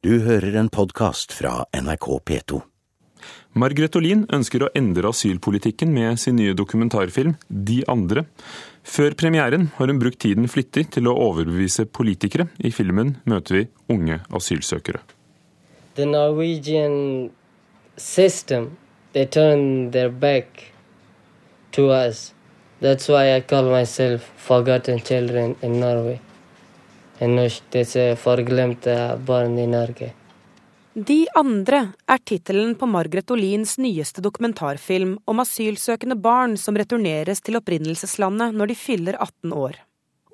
Du hører en podkast fra NRK P2. Margrethe Olin ønsker å endre asylpolitikken med sin nye dokumentarfilm De andre. Før premieren har hun brukt tiden flittig til å overbevise politikere. I filmen møter vi unge asylsøkere. The Norwegian system, they turn their back to us. That's why I call myself forgotten children in Norway. Norsk disse forglemte barn i Norge. De andre er tittelen på Margaret Olins nyeste dokumentarfilm om asylsøkende barn som returneres til opprinnelseslandet når de fyller 18 år.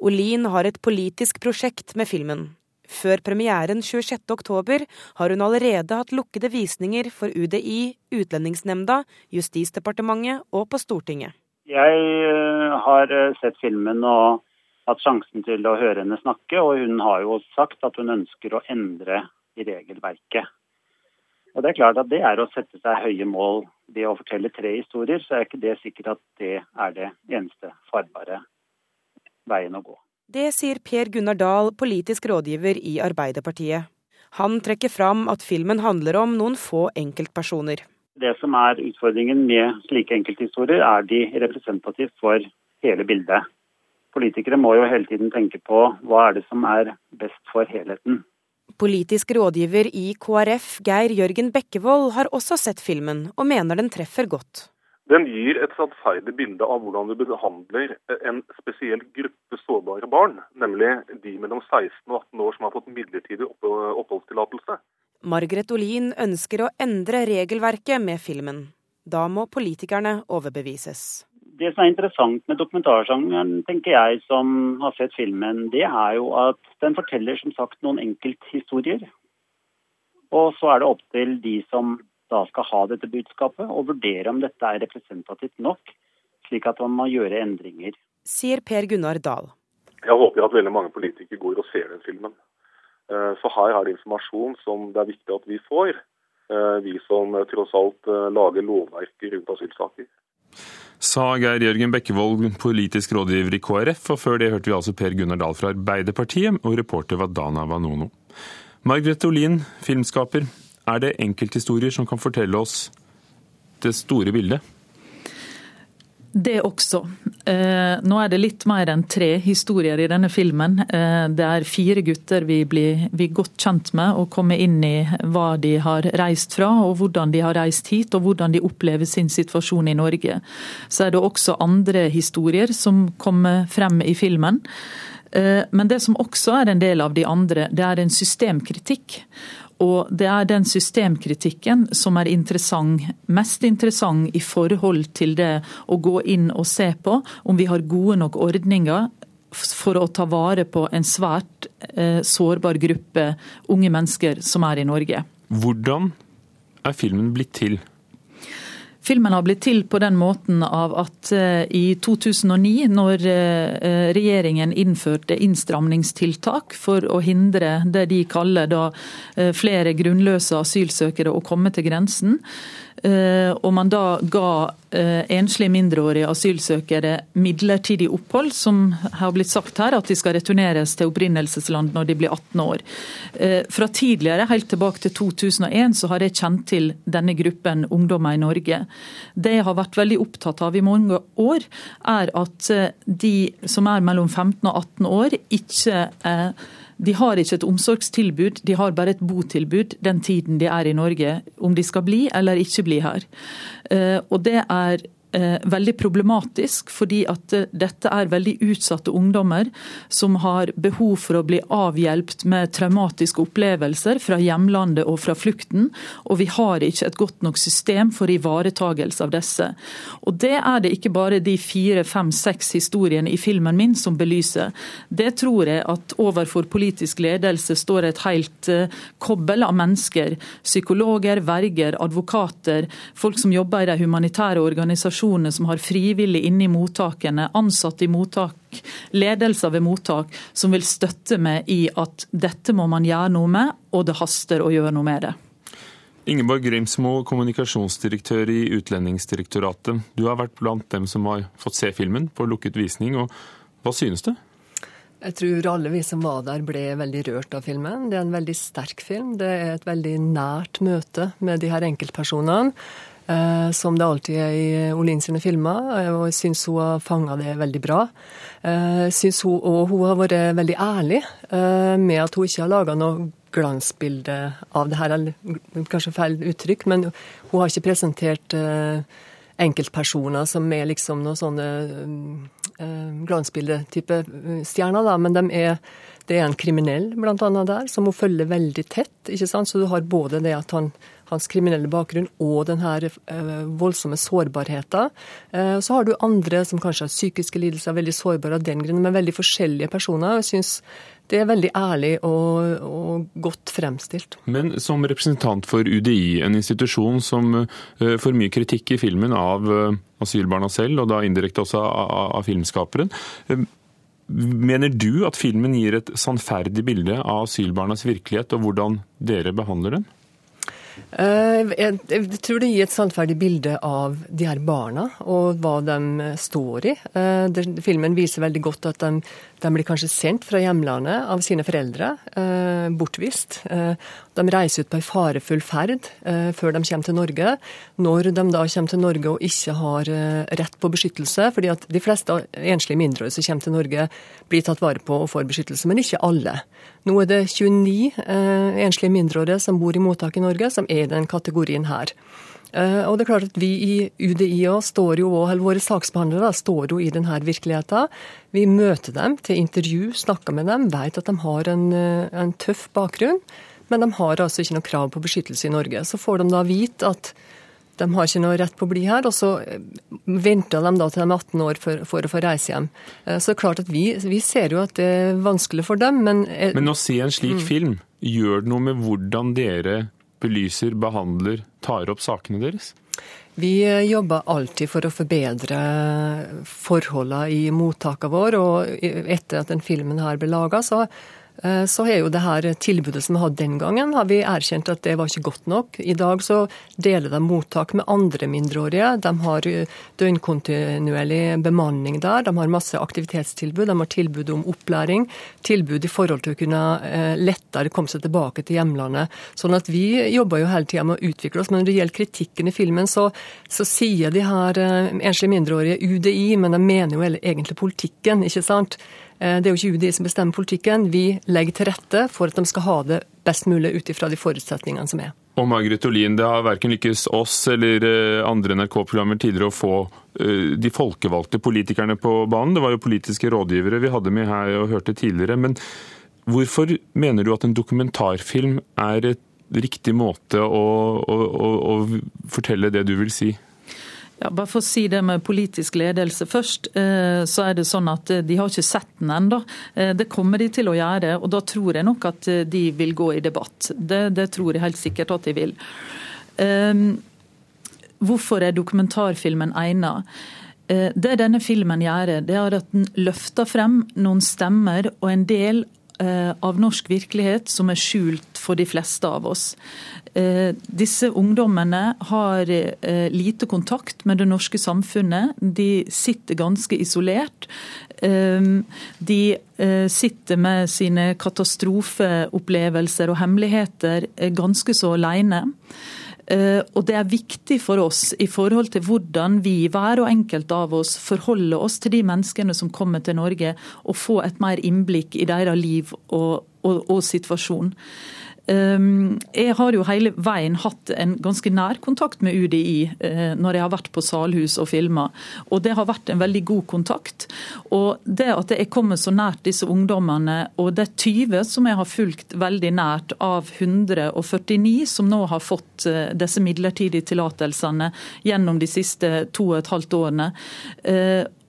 Olin har et politisk prosjekt med filmen. Før premieren 26.10 har hun allerede hatt lukkede visninger for UDI, Utlendingsnemnda, Justisdepartementet og på Stortinget. Jeg eh, har eh, sett filmen og hatt sjansen til å høre henne snakke, og hun har jo sagt at hun ønsker å endre i regelverket. Og Det er klart at det er å sette seg høye mål. Det å fortelle tre historier, så er ikke det sikkert at det er det eneste farbare veien å gå. Det sier Per Gunnar Dahl, politisk rådgiver i Arbeiderpartiet. Han trekker fram at filmen handler om noen få enkeltpersoner. Det som er utfordringen med slike enkelthistorier, er de representativt for hele bildet politikere må jo hele tiden tenke på hva er det som er best for helheten. Politisk rådgiver i KrF, Geir Jørgen Bekkevold, har også sett filmen, og mener den treffer godt. Den gir et sannferdig bilde av hvordan vi behandler en spesiell gruppe sårbare barn, nemlig de mellom 16 og 18 år som har fått midlertidig oppholdstillatelse. Margaret Olin ønsker å endre regelverket med filmen. Da må politikerne overbevises det som er interessant med dokumentarsjangeren, tenker jeg, som har sett filmen, det er jo at den forteller som sagt noen enkelthistorier. Og så er det opp til de som da skal ha dette budskapet, å vurdere om dette er representativt nok, slik at man må gjøre endringer. Sier Per Gunnar Dahl. Jeg håper at veldig mange politikere går og ser den filmen. For her er det informasjon som det er viktig at vi får, eh, vi som tross alt eh, lager lovverket rundt asylsaker sa Geir Jørgen Bekkevold, politisk rådgiver i KrF, og før det hørte vi altså Per Gunnar Dahl fra Arbeiderpartiet, og reporter var Dana Vanono. Margrethe Olin, filmskaper, er det enkelthistorier som kan fortelle oss det store bildet? Det også. Eh, nå er det litt mer enn tre historier i denne filmen. Eh, det er fire gutter vi blir, vi godt kjent med og kommer inn i hva de har reist fra, og hvordan de har reist hit og hvordan de opplever sin situasjon i Norge. Så er det også andre historier som kommer frem i filmen. Eh, men det som også er en del av de andre, det er en systemkritikk. Og det er den systemkritikken som er interessant, mest interessant i forhold til det å gå inn og se på om vi har gode nok ordninger for å ta vare på en svært eh, sårbar gruppe unge mennesker som er i Norge. Hvordan er filmen blitt til? Filmen har blitt til på den måten av at eh, i 2009, når eh, regjeringen innførte innstramningstiltak for å hindre det de kaller da eh, flere grunnløse asylsøkere å komme til grensen, Eh, og man da ga eh, enslige mindreårige asylsøkere midlertidig opphold, som har blitt sagt her, at de skal returneres til opprinnelsesland når de blir 18 år. Eh, fra tidligere, helt tilbake til 2001, så har jeg kjent til denne gruppen ungdommer i Norge. Det jeg har vært veldig opptatt av i mange år, er at de som er mellom 15 og 18 år, ikke er de har ikke et omsorgstilbud, de har bare et botilbud den tiden de er i Norge. Om de skal bli eller ikke bli her. Eh, og det er veldig problematisk, fordi at eh, dette er veldig utsatte ungdommer som har behov for å bli avhjelpt med traumatiske opplevelser fra hjemlandet og fra flukten. Og vi har ikke et godt nok system for ivaretagelse av disse. Og Det er det ikke bare de fire, fem, seks historiene i filmen min som belyser. Det tror jeg at overfor politisk ledelse står et helt eh, kobbel av mennesker. Psykologer, verger, advokater, folk som jobber i de humanitære organisasjonene organisasjonene som har frivillig inne i mottakene, ansatte i mottak, ledelser ved mottak, som vil støtte meg i at dette må man gjøre noe med, og det haster å gjøre noe med det. Ingeborg Grimsmo, kommunikasjonsdirektør i Utlendingsdirektoratet. Du har vært blant dem som har fått se filmen på lukket visning. og Hva synes du? Jeg tror alle vi som var der ble veldig rørt av filmen. Det er en veldig sterk film. Det er et veldig nært møte med de her enkeltpersonene. Eh, som det alltid er i Olin sine filmer. Og jeg syns hun har fanga det veldig bra. Eh, synes hun, og hun har vært veldig ærlig eh, med at hun ikke har laga noe glansbilde av det her, eller kanskje feil uttrykk, men hun har ikke presentert eh, enkeltpersoner som er liksom noen sånne glansbildetype eh, stjerner, da. Men de er, det er en kriminell blant annet der, som hun følger veldig tett. ikke sant? Så du har både det at han hans kriminelle bakgrunn og denne uh, voldsomme sårbarheten. Uh, så har du andre som kanskje har psykiske lidelser, veldig sårbare av den grunn, men veldig forskjellige personer. Jeg synes det er veldig ærlig og, og, godt fremstilt. Men som representant for UDI, en institusjon som uh, får mye kritikk i filmen av asylbarna selv, og da indirekte også av, av filmskaperen. Mener du at filmen gir et sannferdig bilde av asylbarnas virkelighet, og hvordan dere behandler dem? Jeg, jeg, tror det gir et sannferdig bilde av de her barna og hva de står i. Filmen viser veldig godt at de de blir kanskje sendt fra hjemlandet av sine foreldre, eh, bortvist. Eh, de reiser ut på en farefull ferd eh, før de kommer til Norge. Når de da kommer til Norge og ikke har rett på beskyttelse, fordi at de fleste enslige mindreårige som kommer til Norge, blir tatt vare på og får beskyttelse, men ikke alle. Nå er det 29 eh, enslige mindreårige som bor i mottak i Norge, som er i den kategorien her. Eh, og det er klart at Vi i UDI og står jo, eller våre saksbehandlere står jo i denne virkeligheten. Vi møter dem til intervju, snakker med dem, vet at de har en, eh, en tøff bakgrunn. Men de har altså ikke noe krav på beskyttelse i Norge. Så får de da vite at de har ikke noe rett på å bli her, og så eh, venter de da til de er 18 år for, for, å få reise hjem. Så det er klart at vi, vi, ser jo at det er vanskelig for dem, men Men å se en slik mm. film, gjør det noe med hvordan dere belyser, behandler, tar opp sakene deres? Vi jobber alltid for å forbedre forholdene i mottakene våre. Og etter at den filmen her ble laga, så Eh, så er jo det her tilbudet som vi hadde den gangen, har vi erkjent at det var ikke godt nok. I dag så deler de mottak med andre mindreårige. De har eh, døgnkontinuerlig bemanning der. De har masse aktivitetstilbud. De har tilbud om opplæring. Tilbud i forhold til å kunne eh, lettere komme seg tilbake til hjemlandet. Sånn at vi jobber jo hele tida med å utvikle oss. Men når det gjelder kritikken i filmen, så, så sier de her enslige mindreårige UDI, men de mener jo egentlig politikken, ikke sant. Eh, det er jo ikke UDI som bestemmer politikken. Vi legger til rette for at de skal ha det best mulig ut ifra de forutsetningene som er. Og Margaret Olin, Det har verken lykkes oss eller eh, andre NRK-programmer tidligere å få eh, de folkevalgte politikerne på banen. Det var jo politiske rådgivere vi hadde med her og hørte tidligere. Men hvorfor mener du at en dokumentarfilm er et riktig måte å, å, å, å fortelle det du vil si? Ja, bare for å si det med politisk ledelse først, eh, så er det sånn at eh, de har ikke sett den ennå. Eh, det kommer de til å gjøre, og da tror jeg nok at de vil gå i debatt. Det, det tror jeg helt sikkert at de vil. Hvorfor er dokumentarfilmen egnet? Det denne filmen gjør, det er at den løfter frem noen stemmer og en del av norsk virkelighet som er skjult for de fleste av oss. Eh, disse ungdommene har eh, lite kontakt med det norske samfunnet. De sitter ganske isolert. Eh, de sitter med sine katastrofeopplevelser og hemmeligheter ganske så alene. Og det er viktig for oss i forhold til hvordan vi, hver og enkelt av oss, forholder oss til de menneskene som kommer til Norge, og få et mer innblikk i deres liv og, og, og situasjon. Ehm, jeg har jo hele veien hatt en ganske nær kontakt med UDI eh, når jeg har vært på Salhus og filma, og det har vært en veldig god kontakt. Og det at jeg kommer så nært disse ungdommene, og det er 20 som jeg har fulgt veldig nært av 149 som nå har fått eh, disse midlertidige tillatelsene gjennom de siste to og et halvt årene.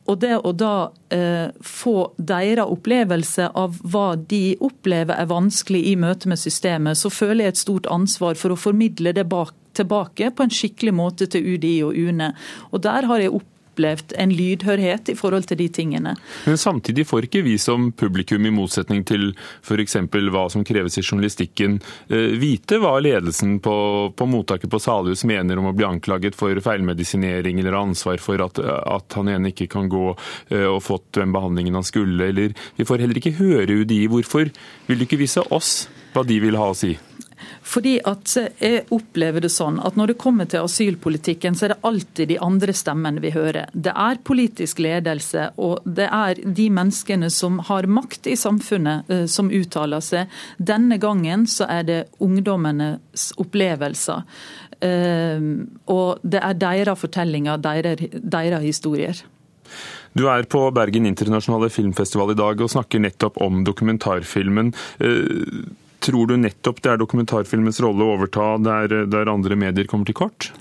Og det å da eh, få deres opplevelse av hva de opplever er vanskelig i møte med systemet, så føler jeg et stort ansvar for å formidle det bak, tilbake på en skikkelig måte til UDI og UNE. Og der har jeg opp opplevd en lydhørhet i forhold til de tingene. Men samtidig får ikke vi som publikum, i motsetning til f.eks. hva som kreves i journalistikken, eh, vite hva ledelsen på, på mottaket på Salhus mener om å bli anklaget for feilmedisinering eller ansvar for at, at han ene ikke kan gå eh, og fått den behandlingen han skulle. Eller vi får heller ikke høre UDI. Hvorfor vil du ikke vise oss hva de vil ha å si? Fordi at Jeg opplever det sånn at når det kommer til asylpolitikken, så er det alltid de andre stemmene vi hører. Det er politisk ledelse, og det er de menneskene som har makt i samfunnet eh, som uttaler seg. Denne gangen så er det ungdommenes opplevelser. Eh, og det er deres fortellinger, deres, deres historier. Du er på Bergen internasjonale filmfestival i dag og snakker nettopp om dokumentarfilmen. Tror du nettopp det er dokumentarfilmens rolle å overta der, der andre medier kommer til kort?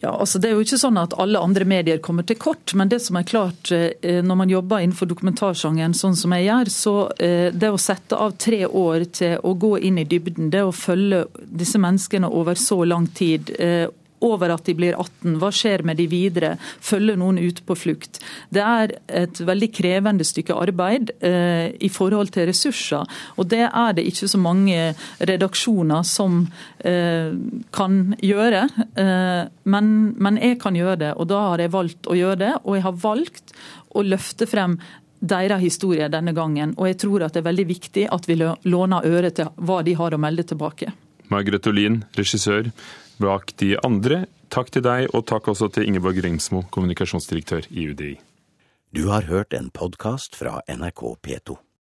Ja, altså Det er jo ikke sånn at alle andre medier kommer til kort, men det som er klart eh, når man jobber innenfor dokumentarsjangeren sånn som jeg gjør, så eh, det å sette av tre år til å gå inn i dybden, det å følge disse menneskene over så lang tid eh, over at de blir 18. Hva skjer med de videre? Følger noen ut på flukt? Det er et veldig krevende stykke arbeid eh, i forhold til ressurser. Og det er det ikke så mange redaksjoner som eh, kan gjøre. Eh, men, men jeg kan gjøre det, og da har jeg valgt å gjøre det. Og jeg har valgt å løfte frem deres historie denne gangen. Og jeg tror at det er veldig viktig at vi låner øre til hva de har å melde tilbake. Margrethe Olin, regissør bak de andre. Takk til deg, og takk også til Ingeborg Ringsmo, kommunikasjonsdirektør i UDI. Du har hørt en podkast fra NRK P2.